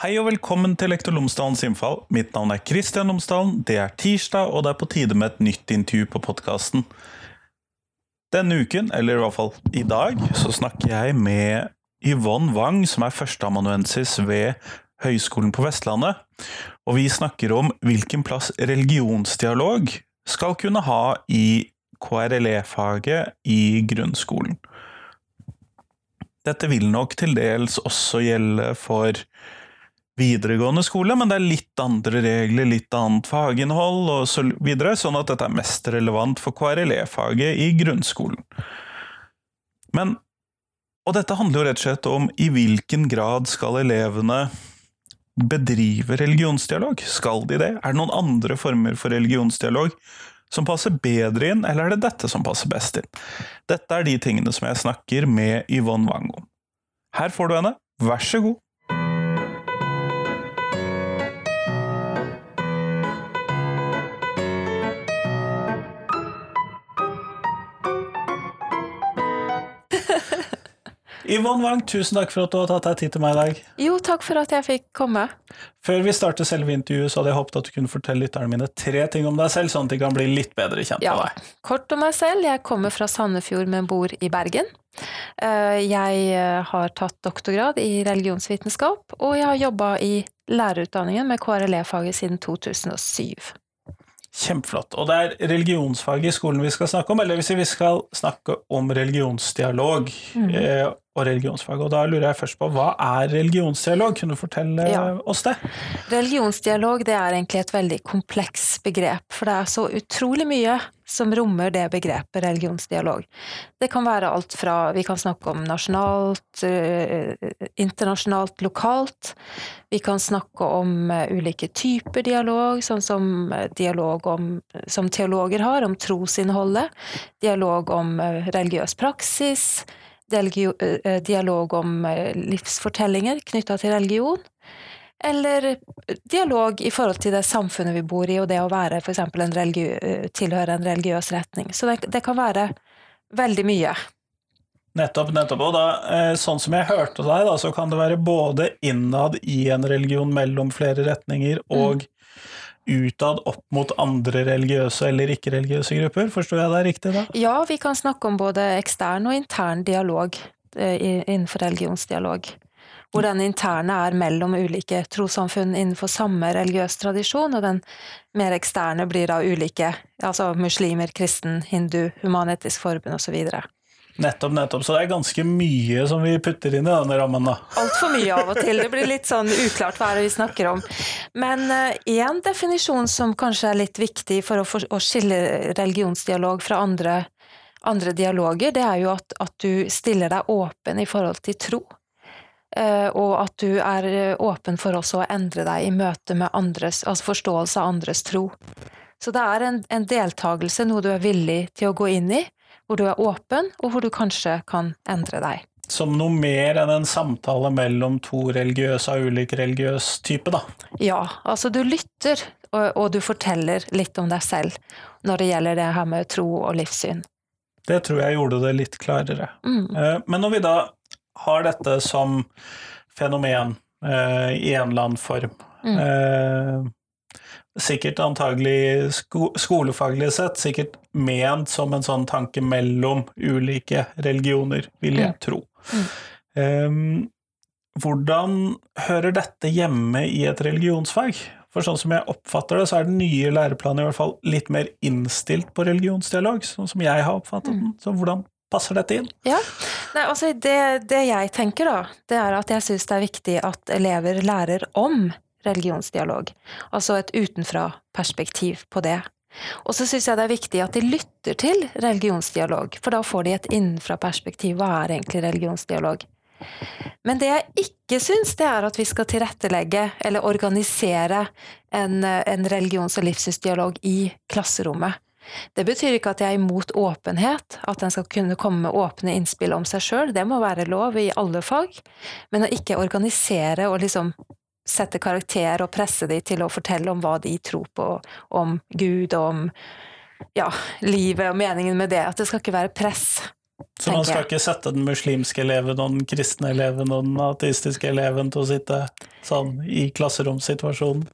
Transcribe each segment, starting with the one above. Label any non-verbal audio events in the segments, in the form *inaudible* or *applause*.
Hei og velkommen til Lektor Lomsdalens innfall. Mitt navn er Kristian Lomsdalen. Det er tirsdag, og det er på tide med et nytt intervju på podkasten. Denne uken, eller i hvert fall i dag, så snakker jeg med Yvonne Wang, som er førsteamanuensis ved Høgskolen på Vestlandet. Og vi snakker om hvilken plass religionsdialog skal kunne ha i KRLE-faget i grunnskolen. Dette vil nok til dels også gjelde for videregående skole, men det er litt andre regler, litt annet faginnhold og så videre, sånn at dette er mest relevant for KRLE-faget i grunnskolen. Men Og dette handler jo rett og slett om i hvilken grad skal elevene bedrive religionsdialog? Skal de det? Er det noen andre former for religionsdialog som passer bedre inn, eller er det dette som passer best inn? Dette er de tingene som jeg snakker med Yvonne Wang om. Her får du henne, vær så god. Yvonne Wang, tusen takk for at du har tatt deg tid til meg i dag. Jo, takk for at jeg fikk komme. Før vi starter selve intervjuet, så hadde jeg håpet at du kunne fortelle lytterne mine tre ting om deg selv, sånn at de kan bli litt bedre kjent Ja, med deg. kort om meg selv. Jeg kommer fra Sandefjord, men bor i Bergen. Eh, Jeg eh, har tatt doktorgrad i religionsvitenskap, og jeg har jobba i lærerutdanningen med KRLE-faget siden 2007. Kjempeflott. Og det er religionsfaget i skolen vi skal snakke om, eller hvis vi skal snakke om religionsdialog Mhm. Og religionsfag. Og da lurer jeg først på, hva er religionsdialog? Kunne du fortelle Ja. oss det? Religionsdialog det er egentlig et veldig kompleks begrep, for det er så utrolig mye som rommer det begrepet religionsdialog. Det kan være alt fra Vi kan snakke om nasjonalt, eh, internasjonalt, lokalt. Vi kan snakke om eh, ulike typer dialog, sånn som eh, dialog om, som teologer har, om trosinnholdet. Dialog om religiøs praksis. Deligio, eh, dialog om eh, livsfortellinger knytta til religion. Eller dialog i forhold til det samfunnet vi bor i, og det å være for en tilhøre en religiøs retning. Så det, det kan være veldig mye. Nettopp, nettopp. Og da, eh, sånn som jeg hørte deg, da, så kan det være både innad i en religion mellom flere retninger, og utad opp mot andre religiøse eller ikke-religiøse grupper. Forstår jeg deg riktig da? Ja, vi kan snakke om både ekstern og intern dialog eh, innenfor religionsdialog. Hvor den interne er mellom ulike trossamfunn innenfor samme religiøs tradisjon, og den mer eksterne blir da ulike, altså muslimer, kristen, hindu, human-etisk forbund osv. Nettopp, nettopp. Så det er ganske mye som vi putter inn i denne rammen, da. Altfor mye av og til. Det blir litt sånn uklart hva er det vi snakker om. Men én definisjon som kanskje er litt viktig for å, for å skille religionsdialog fra andre, andre dialoger, det er jo at, at du stiller deg åpen i forhold til tro. Uh, og at du er eh, åpen for også å endre deg i møte med andres, altså forståelse av andres tro. Så det er en, en deltakelse, noe du er villig til å gå inn i, hvor du er åpen, og hvor du kanskje kan endre deg. Som noe mer enn en samtale mellom to religiøse av ulik religiøs type, da. Ja, altså du lytter, og, og du forteller litt om deg selv når det gjelder det her med tro og livssyn. Det tror jeg gjorde det litt klarere. Mm. Eh, Men når vi da har dette som fenomen eh, i en eller annen form Mm. Sikkert antagelig sko skolefaglig sett, sikkert ment som en sånn tanke mellom ulike religioner, vil jeg Mm. tro. Mm. Um, hvordan hører dette hjemme i et religionsfag? For sånn som jeg oppfatter det, så er den nye læreplanen i hvert fall litt mer innstilt på religionsdialog, sånn som jeg har oppfattet den. Så hvordan passer dette inn? Ja, Nei, altså det, det jeg tenker da, det er at jeg syns det er viktig at elever lærer om religionsdialog. Altså et utenfra-perspektiv på det. Og så syns jeg det er viktig at de lytter til religionsdialog, for da får de et innenfra-perspektiv. Hva er egentlig religionsdialog? Men det jeg ikke syns, det er at vi skal tilrettelegge eller organisere en, en religions- og livssynsdialog i klasserommet. Det betyr ikke at jeg er imot åpenhet, at en skal kunne komme med åpne innspill om seg sjøl, det må være lov i alle fag, men å ikke organisere og liksom sette karakter og presse de til å fortelle om hva de tror på, om Gud om ja, livet og meningen med det, at det skal ikke være press. Så man skal ikke sette den muslimske eleven og den kristne eleven og den ateistiske eleven til å sitte sånn i klasseromssituasjonen?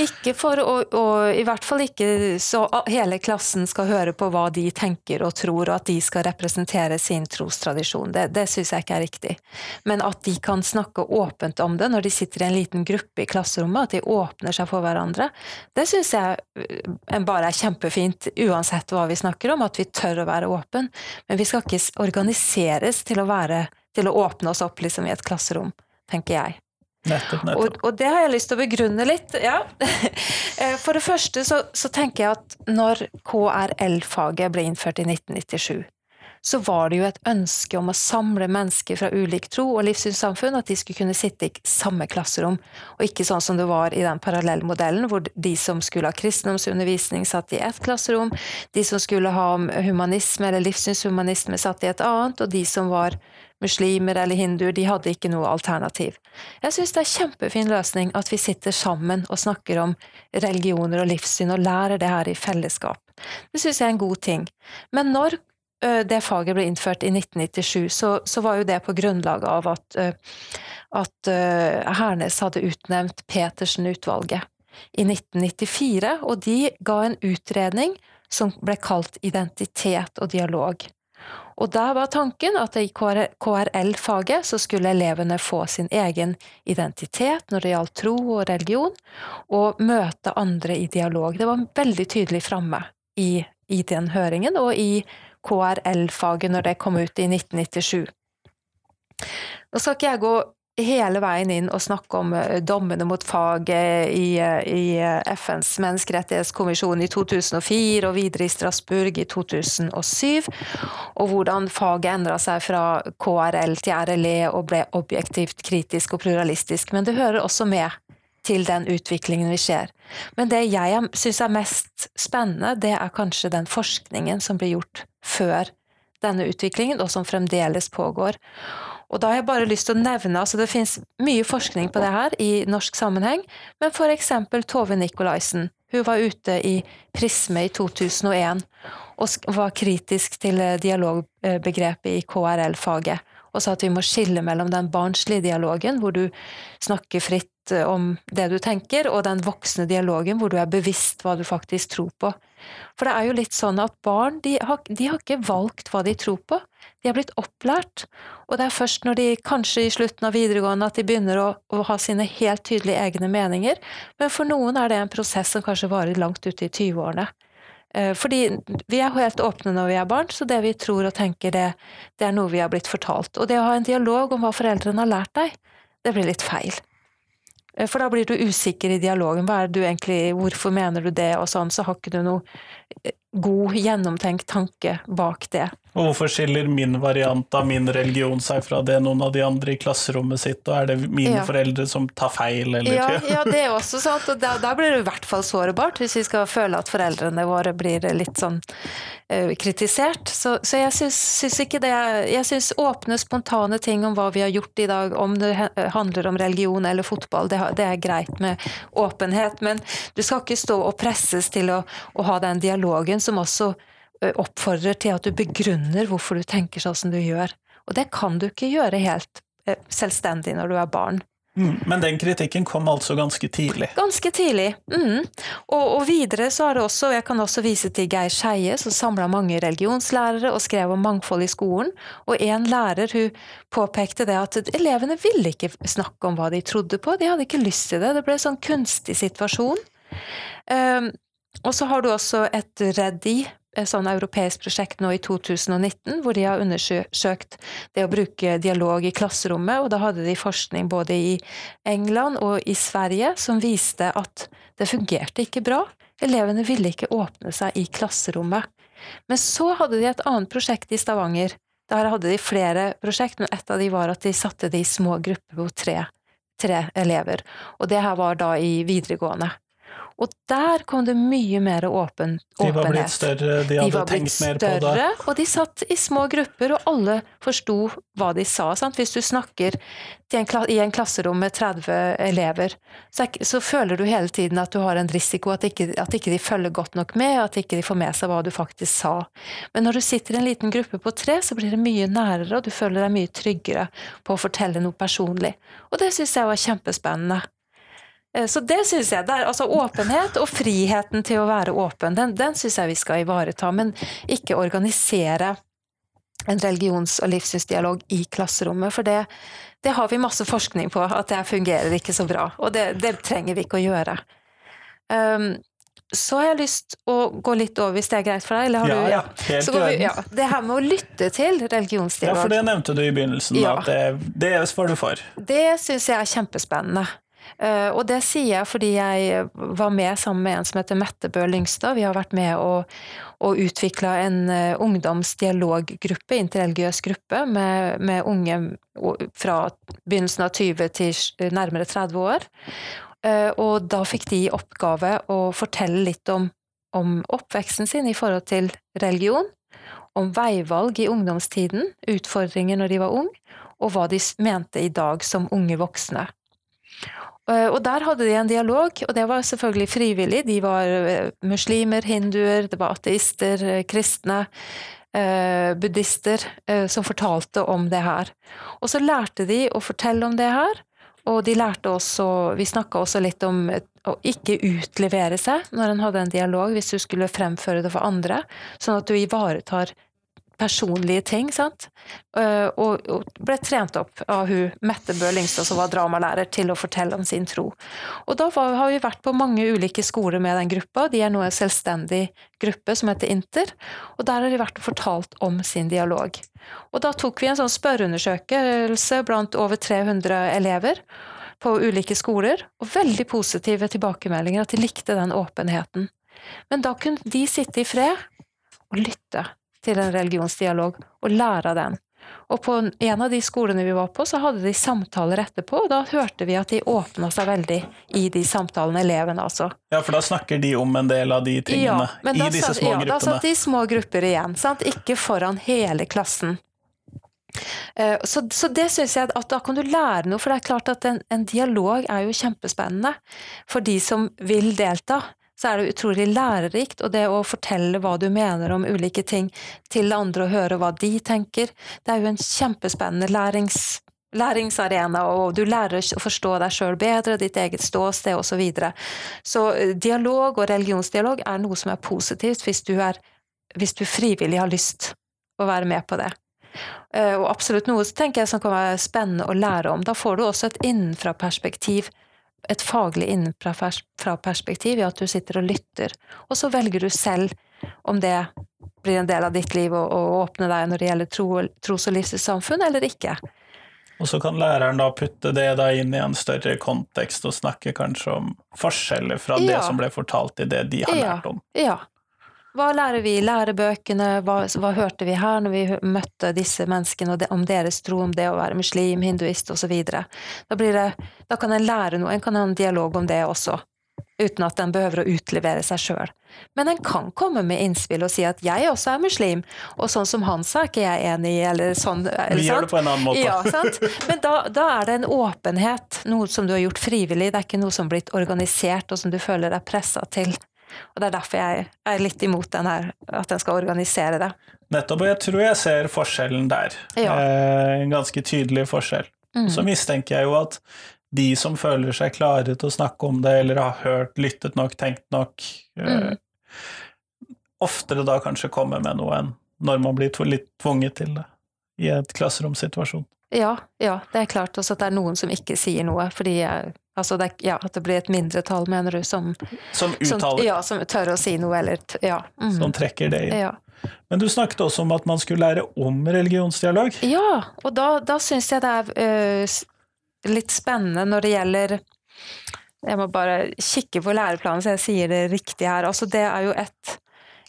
Ikke for å, og i hvert fall ikke så hele klassen skal høre på hva de tenker og tror, og at de skal representere sin trostradisjon. Det, det syns jeg ikke er riktig. Men at de kan snakke åpent om det når de sitter i en liten gruppe i klasserommet, at de åpner seg for hverandre, det syns jeg eh, bare er kjempefint, uansett hva vi snakker om, at vi tør å være åpen. Men vi skal ikke organiseres til å være til å åpne oss opp liksom, i et klasserom, tenker jeg. Nettopp, nettopp. Og, og, det har jeg lyst til å begrunne litt. Ja. *laughs* Eh, for det første så, så tenker jeg at når KRL-faget ble innført i 1997, så var det jo et ønske om å samle mennesker fra ulik tro og livssynssamfunn, at de skulle kunne sitte i samme klasserom, og ikke sånn som det var i den parallellmodellen, hvor de som skulle ha kristendomsundervisning, satt i ett klasserom, de som skulle ha humanisme eller livssynshumanisme, satt i et annet, og de som var muslimer eller hinduer, de hadde ikke noe alternativ. Jeg syns det er kjempefin løsning at vi sitter sammen og snakker om religioner og livssyn, og lærer det her i fellesskap. Det syns jeg er en god ting. Men når det faget ble innført i 1997, så, så var jo det på grunnlag av at, at Hernes hadde utnevnt Petersen-utvalget i 1994, og de ga en utredning som ble kalt Identitet og dialog. Og der var tanken at i KRL-faget så skulle elevene få sin egen identitet når det gjaldt tro og religion, og møte andre i dialog. Det var veldig tydelig framme i, i den høringen og i KRL-faget når det kom ut i 1997. Nå skal ikke jeg gå hele veien inn og snakke om eh, dommene mot faget i, eh, i eh, FNs menneskerettighetskommisjon i 2004 og videre i Strasbourg i 2007, og hvordan faget endra seg fra KRL til RLE og ble objektivt kritisk og pluralistisk. Men det hører også med til den utviklingen vi ser. Men det jeg syns er mest spennende, det er kanskje den forskningen som ble gjort før denne utviklingen, og som fremdeles pågår. Og da har jeg bare lyst til å nevne, altså Det finnes mye forskning på det her i norsk sammenheng, men for eksempel Tove Nikolaisen. Hun var ute i Prisme i 2001 og var kritisk til dialogbegrepet i KRL-faget og sa at vi må skille mellom den barnslige dialogen, hvor du snakker fritt eh, om det du tenker, og den voksne dialogen, hvor du er bevisst hva du faktisk tror på. For det er jo litt sånn at barn de har, de har ikke valgt hva de tror på, de har blitt opplært, og det er først når de kanskje i slutten av videregående at de begynner å, å ha sine helt tydelige egne meninger, men for noen er det en prosess som kanskje varer langt ute i 20-årene. Eh, fordi vi er helt åpne når vi er barn, så det vi tror og tenker, det, det, er noe vi har blitt fortalt. Og det å ha en dialog om hva foreldrene har lært deg, det blir litt feil. Eh, for da blir du usikker i dialogen. Hva er du egentlig, hvorfor mener du det, og sånn, så har ikke du noe eh, god, gjennomtenkt tanke bak det. Og hvorfor skiller min variant av min religion seg fra det noen av de andre i klasserommet sitt, og er det mine ja. foreldre som tar feil, eller? Ja, ja det er *laughs* også sant, og der, blir det i hvert fall sårbart, hvis vi skal føle at foreldrene våre blir litt sånn uh, kritisert. Så, så jeg syns ikke det Jeg syns åpne, spontane ting om hva vi har gjort i dag, om det handler om religion eller fotball, det, det er greit med åpenhet, men du skal ikke stå og presses til å, å ha den dialogen som også oppfordrer til at du begrunner hvorfor du tenker sånn som du gjør. Og det kan du ikke gjøre helt selvstendig når du er barn. Mm, men den kritikken kom altså ganske tidlig? Ganske tidlig. Mm. Og, og, videre så har det også, jeg kan også vise til Geir Skeie, som samla mange religionslærere og skrev om mangfold i skolen. Og en lærer hun påpekte det at elevene ville ikke snakke om hva de trodde på, de hadde ikke lyst til det. Det ble en sånn kunstig situasjon. Um, og så har du også et REDI et sånn europeisk prosjekt nå i 2019, hvor de har undersøkt det å bruke dialog i klasserommet, og da hadde de forskning både i England og i Sverige som viste at det fungerte ikke bra. Elevene ville ikke åpne seg i klasserommet. Men så hadde de et annet prosjekt i Stavanger. Der hadde de flere prosjekt, men et av de var at de satte det i små grupper på tre, tre elever. Og det her var da i videregående. Og der kom det mye mer åpen, De var blitt større, de hadde De tenkt mer på det. større, og de satt i små grupper, og alle forsto hva de sa. Sant? Hvis du snakker en i en klasserom med 30 elever, så, er, så føler du hele tiden at du har en risiko, at ikke, at ikke de følger godt nok med, at ikke de får med seg hva du faktisk sa. Men når du sitter i en liten gruppe på tre, så blir det mye nærere, og du føler deg mye tryggere på å fortelle noe personlig. Og det syns jeg var kjempespennende. Eh, Så det syns jeg. Det er, altså åpenhet og friheten til å være åpen, den, den syns jeg vi skal ivareta. Men ikke organisere en religions- og livssynsdialog i klasserommet. For det, det har vi masse forskning på, at det fungerer ikke så bra. Og det, det trenger vi ikke å gjøre. Um, så har jeg lyst å gå litt over, hvis det er greit for deg? Eller har Ja, du, ja, helt Så vi, ja, det her med å lytte til religionsdialog Ja, for det nevnte du i begynnelsen, Ja. at det, det var du for. Det syns jeg er kjempespennende. Eh, og det sier jeg fordi jeg var med sammen med en som heter Mette Bø Lyngstad. Vi har vært med og, og utvikla en uh, ungdomsdialoggruppe, interreligiøs gruppe, med, med unge fra begynnelsen av 20 til nærmere 30 år. Eh, og da fikk de i oppgave å fortelle litt om, om oppveksten sin i forhold til religion, om veivalg i ungdomstiden, utfordringer når de var ung, og hva de mente i dag som unge voksne. Eh, Og der hadde de en dialog, og det var selvfølgelig frivillig. De var eh, muslimer, hinduer, det var ateister, eh, kristne, buddhister, som fortalte om det her. Og så lærte de å fortelle om det her, og de lærte også Vi snakka også litt om å ikke utlevere seg når en hadde en dialog, hvis du skulle fremføre det for andre, sånn at du ivaretar personlige ting, sant. Eh, Og, ble trent opp av hun Mette Bø Lyngstad, som var dramalærer, til å fortelle om sin tro. Og da har vi vært på mange ulike skoler med den gruppa. De er nå en selvstendig gruppe som heter Inter, og der har de vært og fortalt om sin dialog. Og da tok vi en sånn spørreundersøkelse blant over 300 elever på ulike skoler, og veldig positive tilbakemeldinger, at de likte den åpenheten. Men da kunne de sitte i fred og lytte til en religionsdialog og lære av den. Og på en av de skolene vi var på, så hadde de samtaler etterpå, og da hørte vi at de åpna seg veldig i de samtalene, elevene altså. Ja, for da snakker de om en del av de tingene ja, i disse små små ja, Da satt de i små grupper igjen, sant? ikke foran hele klassen. Eh, Så, så det syns jeg at da kan du lære noe, for det er klart at en, en dialog er jo kjempespennende. For de som vil delta, så er det utrolig lærerikt, og det å fortelle hva du mener om ulike ting til andre og høre hva de tenker, det er jo en kjempespennende lærings, læringsarena, og du lærer å forstå deg sjøl bedre, ditt eget ståsted osv. Så, videre. så eh, dialog og religionsdialog er noe som er positivt hvis du, er, hvis du frivillig har lyst å være med på det. Eh, Og absolutt noe tenker jeg som kan være spennende å lære om. Da får du også et innenfra-perspektiv, et faglig innenfra-perspektiv i at du sitter og lytter. Og så velger du selv om det blir en del av ditt liv å, å åpne deg når det gjelder tro, tros- og livssynssamfunn, eller ikke. Og så kan læreren da putte det da inn i en større kontekst og snakke kanskje om forskjeller fra det som ble fortalt i det de har Ja. lært om. Ja. Hva lærer vi i lærebøkene, hva, hva hørte vi her når vi møtte disse menneskene og det, om deres tro, om det å være muslim, hinduist osv. Da, blir det, da kan en lære noe, en kan ha en dialog om det også, uten at en behøver å utlevere seg sjøl. Men en kan komme med innspill og si at jeg også er muslim, og sånn som han sa, er ikke jeg enig i, eller sånn. Eller Vi gjør det på en annen måte. Ja, sant? Men da, da er det en åpenhet, noe som du har gjort frivillig. Det er ikke noe som har blitt organisert, og som du føler deg pressa til. Og Det er derfor jeg er litt imot den her, at en skal organisere det. Nettopp, og jeg tror jeg ser forskjellen der. Ja. Eh, en ganske tydelig forskjell. Mm. Så mistenker jeg jo at de som føler seg klare til å snakke om det, eller har hørt, lyttet nok, tenkt nok, eh, Mm. oftere da kanskje kommer med noe enn når man blir litt tvunget til det i et klasseromsituasjon. Ja, ja, det er klart også at det er noen som ikke sier noe, fordi eh, altså det, ja, at det blir et mindretall, mener du, som, Som som, ja, som tør å si noe, eller Ja. Mm. som trekker det inn. ja. Men du snakket også om at man skulle lære om religionsdialog. Ja, og da, da syns jeg det er øh, litt spennende når det gjelder Jeg må bare kikke på læreplanen så jeg sier det riktig her. Altså det er jo et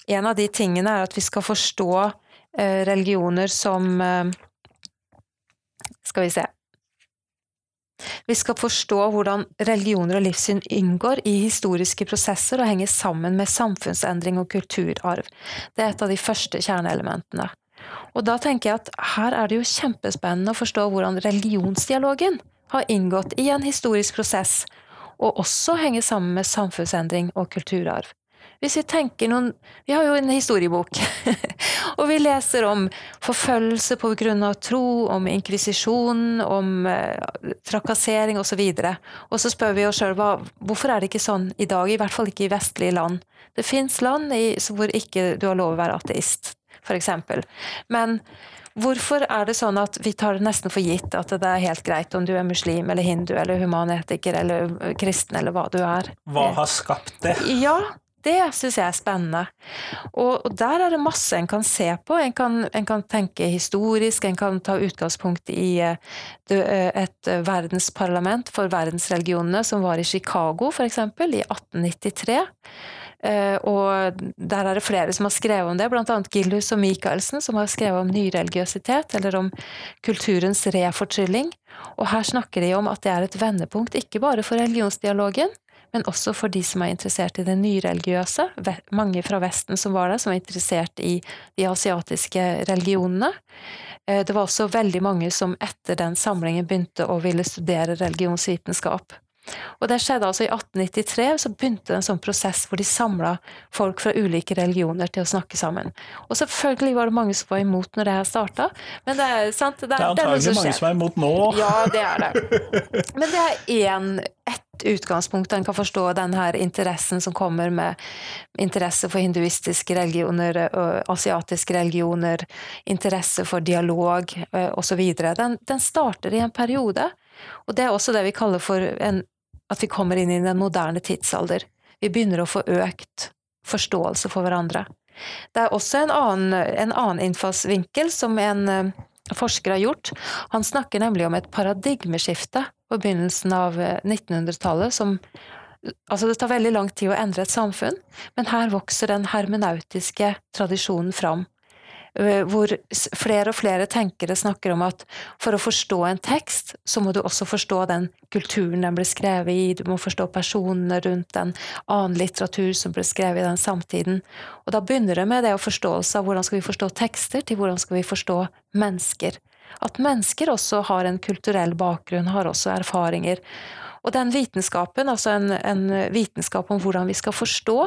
En av de tingene er at vi skal forstå øh, religioner som øh, Skal vi se Vi skal forstå hvordan religioner og livssyn inngår i historiske prosesser og henger sammen med samfunnsendring og kulturarv. Det er et av de første kjerneelementene. Og da tenker jeg at her er det jo kjempespennende å forstå hvordan religionsdialogen har inngått i en historisk prosess, og også henger sammen med samfunnsendring og kulturarv. Hvis vi tenker noen Vi har jo en historiebok. *laughs* og vi leser om forfølgelse på grunn av tro, om inkvisisjon, om eh, trakassering osv. Og, så og så spør vi oss sjøl hvorfor er det ikke sånn i dag, i hvert fall ikke i vestlige land. Det fins land i, hvor ikke du har lov å være ateist, f.eks. Men Hvorfor er det sånn at vi tar det nesten for gitt at det er helt greit om du er muslim eller hindu eller humanetiker eller kristen eller hva du er? Hva har skapt det? Ja, det syns jeg er spennende. Og, og, der er det masse en kan se på. En kan, en kan tenke historisk, en kan ta utgangspunkt i uh, et verdensparlament for verdensreligionene som var i Chicago, f.eks., i 1893. Uh, og der er det flere som har skrevet om det, bl.a. Gillus og Michaelsen, som har skrevet om nyreligiøsitet, eller om kulturens refortrylling. Og her snakker de om at det er et vendepunkt, ikke bare for religionsdialogen, men også for de som er interessert i det nyreligiøse. Mange fra Vesten som var der, som var interessert i de asiatiske religionene. Eh, det var også veldig mange som etter den samlingen begynte å ville studere religionsvitenskap. Og det skjedde altså i 1893, så begynte det en sånn prosess hvor de samla folk fra ulike religioner til å snakke sammen. Og selvfølgelig var det mange som var imot når det her starta, men det er sant Det er, det er antagelig mange som er imot nå. Ja, det er det. Men det er én, utgangspunkt en kan forstå den her interessen som kommer med interesse for hinduistiske religioner, asiatiske religioner, interesse for dialog osv. Den, den starter i en periode. Og det er også det vi kaller for en at vi kommer inn i den moderne tidsalder. Vi begynner å få økt forståelse for hverandre. Det er også en annen, en annen innfallsvinkel som en uh, forsker har gjort. Han snakker nemlig om et paradigmeskifte på begynnelsen av 1900-tallet eh, som Altså, det tar veldig lang tid å endre et samfunn, men her vokser den hermenautiske tradisjonen fram. Eh, hvor flere og flere tenkere snakker om at for å forstå en tekst, så må du også forstå den kulturen den ble skrevet i, du må forstå personene rundt den, annen litteratur som ble skrevet i den samtiden. Og da begynner det med det å forståelse av hvordan skal vi forstå tekster, til hvordan skal vi forstå mennesker. At mennesker også har en kulturell bakgrunn, har også erfaringer. Og den vitenskapen, altså en, en vitenskap om hvordan vi skal forstå,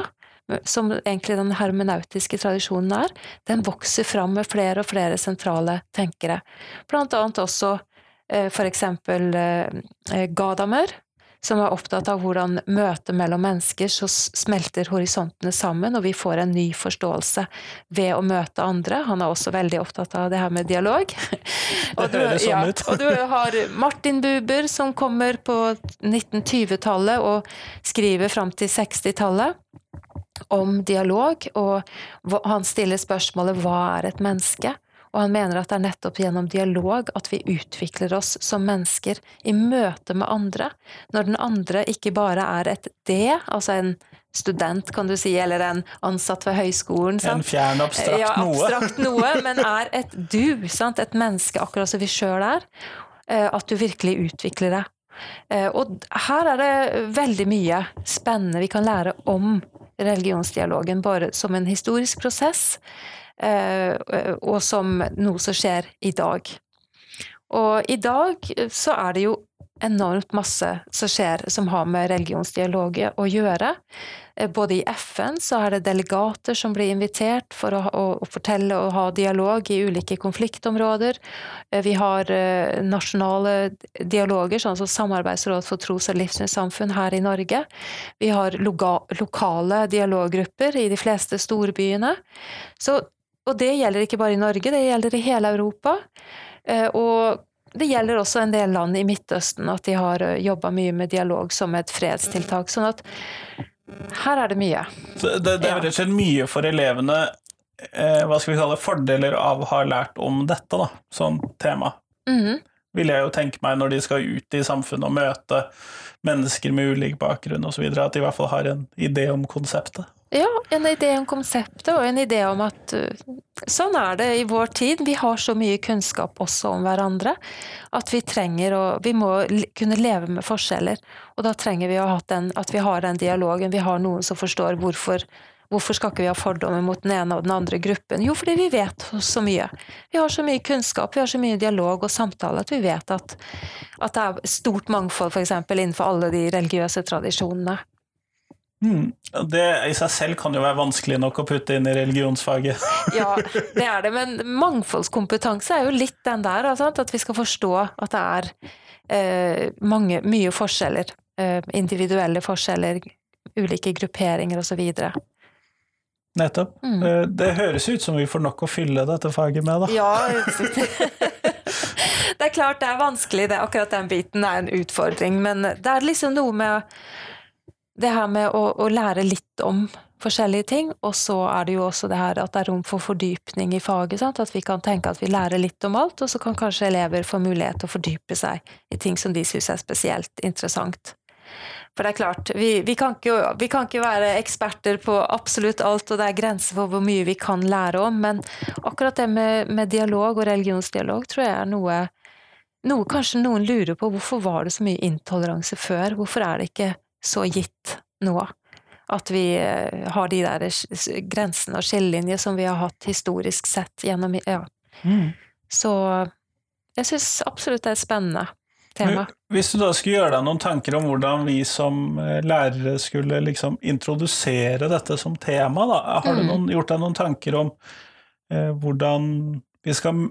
som egentlig den hermenautiske tradisjonen er, den vokser fram med flere og flere sentrale tenkere. Blant annet også eh, for eksempel eh, Gadamer, som er opptatt av hvordan møtet mellom mennesker så smelter horisontene sammen, og vi får en ny forståelse ved å møte andre. Han er også veldig opptatt av det her med dialog. *laughs* Det du, sånn ja, og du har Martin Buber, som kommer på 1920-tallet og skriver fram til 60-tallet om dialog, og han stiller spørsmålet 'hva er et menneske?' Og han mener at det er nettopp gjennom dialog at vi utvikler oss som mennesker i møte med andre. Når den andre ikke bare er et det, altså en student, kan du si, eller en ansatt ved høyskolen. Sant? En fjern, abstrakt ja, abstrakt noe. men er et du, sant? et menneske akkurat som vi sjøl er. Eh, at du virkelig utvikler deg. Eh, og her er det veldig mye spennende vi kan lære om religionsdialogen bare som en historisk prosess, eh, og som noe som skjer i dag. Og i dag så er det jo enormt masse som skjer som har med religionsdialog å gjøre. Eh, både i FN så er det delegater som blir invitert for å, å, å fortelle og ha dialog i ulike konfliktområder. Eh, vi har uh, nasjonale dialoger, sånn som Samarbeidsråd for tros- og livssynssamfunn her i Norge. Vi har lokale dialoggrupper i de fleste storbyene. Så, og det gjelder ikke bare i Norge, det gjelder i hele Europa. Og det gjelder også en del land i Midtøsten, at de har eh, jobba mye med dialog som et fredstiltak. sånn at her er det mye. Så det, det er rett og slett mye for elevene eh, hva skal vi kalle fordeler av å ha lært om dette, da, som tema. Mm -hmm. Vil jeg jo tenke meg når de skal ut i samfunnet og møte mennesker med ulik bakgrunn osv., at de i hvert fall har en idé om konseptet. Ja, en idé om konseptet og en idé om at uh, sånn er det i vår tid. Vi har så mye kunnskap også om hverandre at vi trenger å Vi må kunne leve med forskjeller. Og da trenger vi å ha den, at vi har den dialogen. Vi har noen som forstår hvorfor Hvorfor skal ikke vi ha fordommer mot den ene og den andre gruppen? Jo, fordi vi vet så mye. Vi har så mye kunnskap, vi har så mye dialog og samtale at vi vet at, at det er stort mangfold f.eks. innenfor alle de religiøse tradisjonene. Mm. Det i seg selv kan jo være vanskelig nok å putte inn i religionsfaget. *laughs* ja, det er det, men mangfoldskompetanse er jo litt den der, altså, at vi skal forstå at det er eh, mange, mye forskjeller. Eh, individuelle forskjeller, ulike grupperinger osv. Nettopp. Mm. Eh, det høres ut som vi får nok å fylle dette faget med, da. Ja, *laughs* det er klart det er vanskelig, det, akkurat den biten er en utfordring, men det er liksom noe med det her med å, å, lære litt om forskjellige ting, og så er det jo også det her at det er rom for fordypning i faget. Sant? At vi kan tenke at vi lærer litt om alt, og så kan kanskje elever få mulighet til å fordype seg i ting som de syns er spesielt interessant. For det er klart, vi, vi, kan ikke, vi, kan ikke, være eksperter på absolutt alt, og det er grenser for hvor mye vi kan lære om, men akkurat det med, med dialog og religionsdialog tror jeg er noe, noe kanskje noen lurer på. Hvorfor var det så mye intoleranse før? Hvorfor er det ikke så gitt nå. At vi eh, har de der grensene og skillelinjer som vi har hatt historisk sett gjennom Ja. Mm. Så jeg syns absolutt det er spennende tema. Hvis du da skulle gjøre deg noen tanker om hvordan vi som eh, lærere skulle liksom introdusere dette som tema, da. Har du mm. noen, gjort deg noen tanker om eh, hvordan vi skal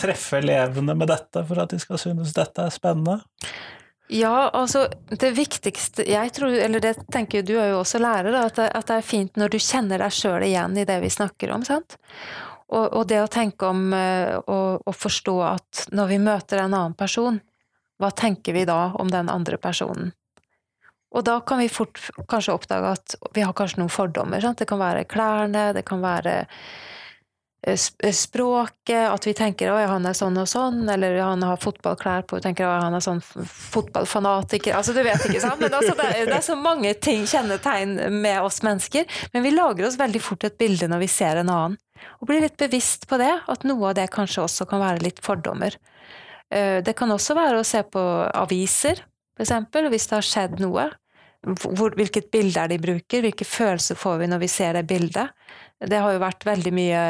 treffe elevene med dette for at de skal synes dette er spennende? Ja, altså det viktigste Jeg tror, eller det tenker du er jo også lærer, at det, at det er fint når du kjenner deg sjøl igjen i det vi snakker om. sant? Og, og det å tenke om og, forstå at når vi møter en annen person, hva tenker vi da om den andre personen? Og da kan vi fort kanskje oppdage at vi har kanskje noen fordommer. Sant? Det kan være klærne, det kan være Eh, eh, språket, at vi tenker at han er sånn og sånn, eller han har fotballklær på, tenker at han er sånn fotballfanatiker Altså, du vet ikke, sant? Men altså, det, er, det, er, så mange ting, kjennetegn med oss mennesker. Men vi lager oss veldig fort et bilde når vi ser en annen. Og blir litt bevisst på det, at noe av det kanskje også kan være litt fordommer. Eh, det kan også være å se på aviser, eksempel, hvis det har skjedd noe. Hvilket bilde er de bruker, hvilke følelser får vi når vi ser det bildet. Det har jo vært veldig mye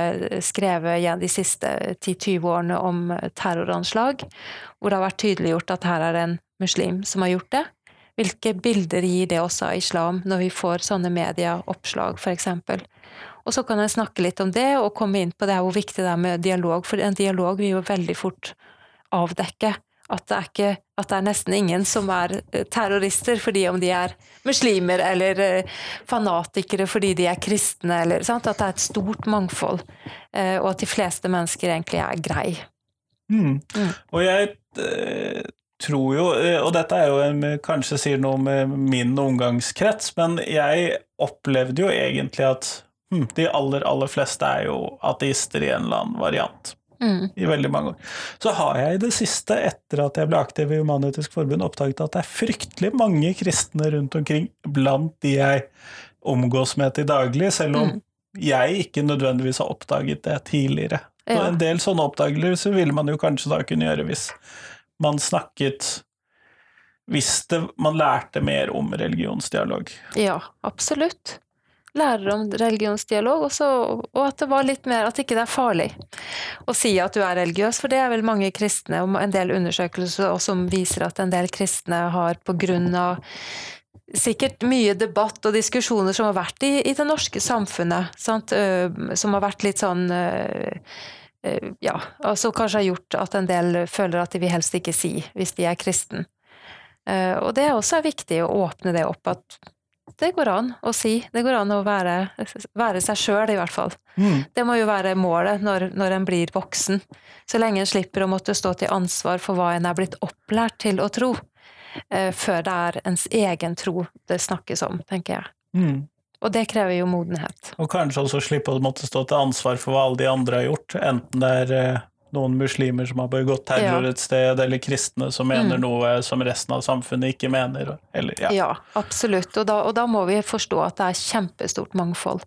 skrevet igjen de siste 10-20 årene om terroranslag, hvor det har vært tydeliggjort at her er det en muslim som har gjort det. Hvilke bilder gir det også av islam når vi får sånne medieoppslag, f.eks.? Og så kan jeg snakke litt om det, og komme inn på det hvor viktig det er med dialog, for en dialog vil jo veldig fort avdekke at det, er ikke, at det er nesten ingen som er eh, terrorister fordi om de er muslimer, eller eh, fanatikere fordi de er kristne, eller sant? At det er et stort mangfold, eh, og at de fleste mennesker egentlig er grei. Mm. Mm. Og jeg tror jo, og dette er jo en, kanskje sier noe med min omgangskrets, men jeg opplevde jo egentlig at hm, de aller, aller fleste er jo ateister i en eller annen variant mm. i veldig mange år. Så har jeg i det siste, etter at jeg ble aktiv i Human-Etisk Forbund, oppdaget at det er fryktelig mange kristne rundt omkring blant de jeg omgås med til daglig, selv om mm. jeg ikke nødvendigvis har oppdaget det tidligere. Ja. Så en del sånne oppdagelser ville man jo kanskje da kunne gjøre hvis man snakket hvis det, man lærte mer om religionsdialog. Ja, absolutt lærer om religionsdialog, også, og at det var litt mer at ikke det er farlig å si at du er religiøs, for det er vel mange kristne, og en del undersøkelser som viser at en del kristne har på grunn av sikkert mye debatt og diskusjoner som har vært i, i det norske samfunnet, sant? som har vært litt sånn ja, altså kanskje har gjort at en del føler at de vil helst ikke si hvis de er kristen. Og det er også viktig å åpne det opp, at det går an å si. Det går an å være, være seg sjøl, i hvert fall. Mm. Det må jo være målet når, når en blir voksen. Så lenge en slipper å måtte stå til ansvar for hva en er blitt opplært til å tro. Eh, før det er ens egen tro det snakkes om, tenker jeg. Mm. Og det krever jo modenhet. Og kanskje også slippe å måtte stå til ansvar for hva alle de andre har gjort, enten det er eh, noen muslimer som har begått terror Ja. et sted, eller kristne som mener Mm. noe som resten av samfunnet ikke mener. Eller, ja. Ja, absolutt. Og da, og da må vi forstå at det er kjempestort mangfold.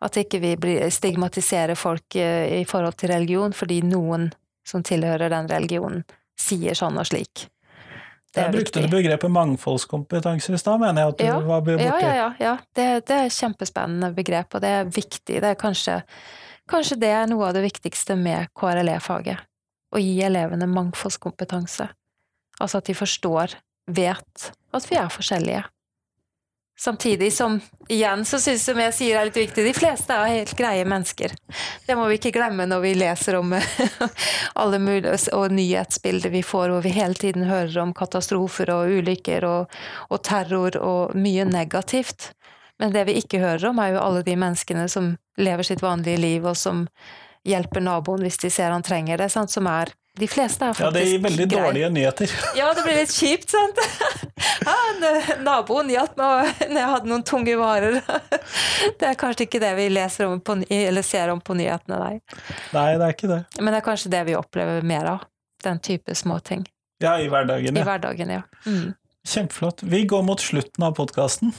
At ikke vi stigmatiserer folk eh, i forhold til religion fordi noen som tilhører den religionen, sier sånn og slik. Det Jeg brukte viktig. det begrepet mangfoldskompetanse i stad, mener jeg at du Ja. var borti. Ja, ja, ja. ja. Det, det er et kjempespennende begrep, og det er viktig. Det er kanskje, kanskje det er noe av det viktigste med KRLE-faget. Å gi elevene mangfoldskompetanse. Altså at de forstår, vet at vi er forskjellige. Samtidig som, igjen, så syns som jeg sier er litt viktig, de fleste er helt greie mennesker. Det må vi ikke glemme når vi leser om *laughs* alle mulige og nyhetsbilder vi får, hvor vi hele tiden hører om katastrofer og ulykker og, og terror og mye negativt. Men det vi ikke hører om, er jo alle de menneskene som lever sitt vanlige liv, og som hjelper naboen hvis de ser han trenger det. Sant? Som er De fleste er faktisk Ja, det gir veldig greie. dårlige nyheter. *laughs* Ja, det blir litt kjipt, sant? *laughs* Ja, naboen hjalp meg når *laughs* jeg hadde noen tunge varer. Det er kanskje ikke det vi leser om på, eller ser om på nyhetene, nei. Nei, det er ikke det. Men det er kanskje det vi opplever mer av. Den type småting. Ja, i hverdagen, I hverdagen, ja. Mm. Kjempeflott. Vi går mot slutten av podkasten,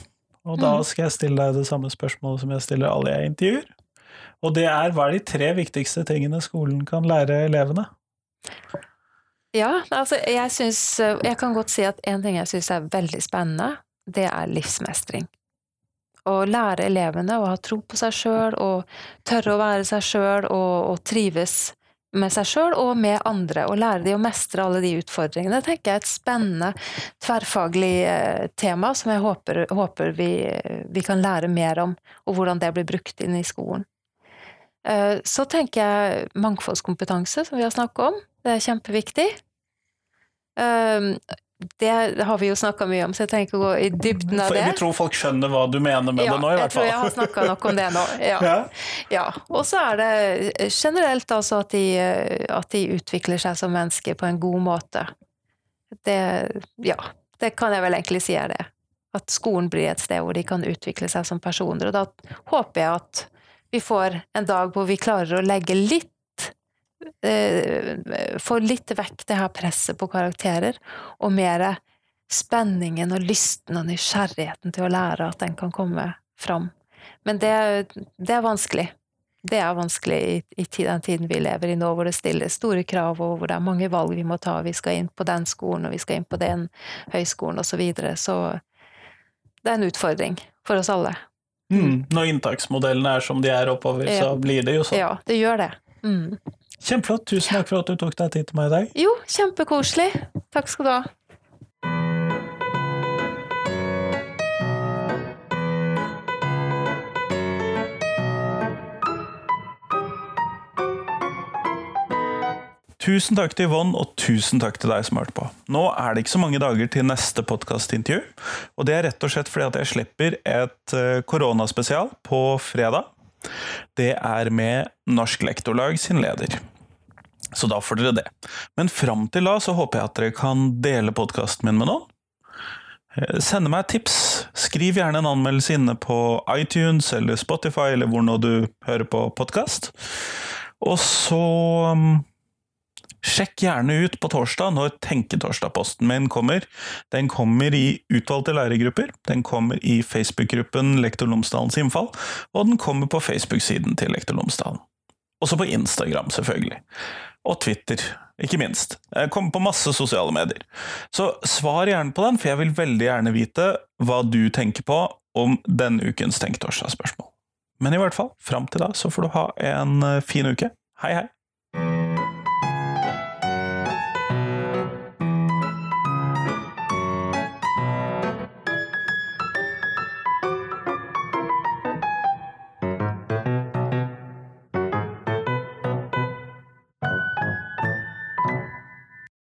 og da Mm. skal jeg stille deg det samme spørsmålet som jeg stiller alle jeg intervjuer. Og det er hva er de tre viktigste tingene skolen kan lære elevene? Ja, altså jeg syns Jeg kan godt si at en ting jeg syns er veldig spennende, det er livsmestring. Å lære elevene å ha tro på seg sjøl, og tørre å være seg sjøl, og, og trives med seg sjøl og med andre, og lære de å mestre alle de utfordringene. Tenker jeg er et spennende tverrfaglig eh, tema som jeg håper, håper vi, vi kan lære mer om, og hvordan det blir brukt inn i skolen. Eh, Så tenker jeg mangfoldskompetanse, som vi har snakket om. Det er kjempeviktig. Det har vi jo snakka mye om, så jeg trenger ikke å gå i dybden av det. vi tror folk skjønner hva du mener med Ja, det nå, i hvert fall. Ja, jeg tror jeg har snakka nok om det nå. *laughs* Ja. Ja. ja. Og så er det generelt altså at de, at de utvikler seg som mennesker på en god måte. Det, ja, det kan jeg vel egentlig si er det. At skolen blir et sted hvor de kan utvikle seg som personer. Og da håper jeg at vi får en dag hvor vi klarer å legge litt eh, Få litt vekk det her presset på karakterer, og mer spenningen og lysten og nysgjerrigheten til å lære, at den kan komme fram. Men det, det er vanskelig. Det er vanskelig i, i den tiden vi lever i nå, hvor det stilles store krav, og hvor det er mange valg vi må ta. Vi skal inn på den skolen, og vi skal inn på den høyskolen, osv. Så, videre. så det er en utfordring for oss alle. Mm. Når inntaksmodellene er som de er oppover, Ja. så blir det jo sånn. Ja, det gjør det. Mm. Kjempeflott. Tusen takk for at du tok deg tid til meg i dag. Jo, kjempekoselig. Takk skal du ha. Tusen takk til Yvonne, og tusen takk til deg som hørte på. Nå er det ikke så mange dager til neste podkastintervju, og det er rett og slett fordi at jeg slipper et eh, koronaspesial på fredag. Det er med Norsk Lektorlag sin leder. Så da får dere det. Men fram til da så håper jeg at dere kan dele podkasten min med noen. Eh, Sende meg tips. Skriv gjerne en anmeldelse inne på iTunes eller Spotify eller hvor nå du hører på podkast. Og så um, Sjekk gjerne ut på torsdag når Tenketorsdag-posten min kommer. Den kommer i utvalgte lærergrupper, den kommer i Facebook-gruppen Lektor Lomsdalens innfall, og den kommer på Facebook-siden til Lektor Lomsdalen. Også på Instagram, selvfølgelig. Og Twitter, ikke minst. Jeg kommer på masse sosiale medier. Så svar gjerne på den, for jeg vil veldig gjerne vite hva du tenker på om denne ukens Tenketorsdag-spørsmål. Men i hvert fall, fram til da så får du ha en eh, fin uke. Hei, hei!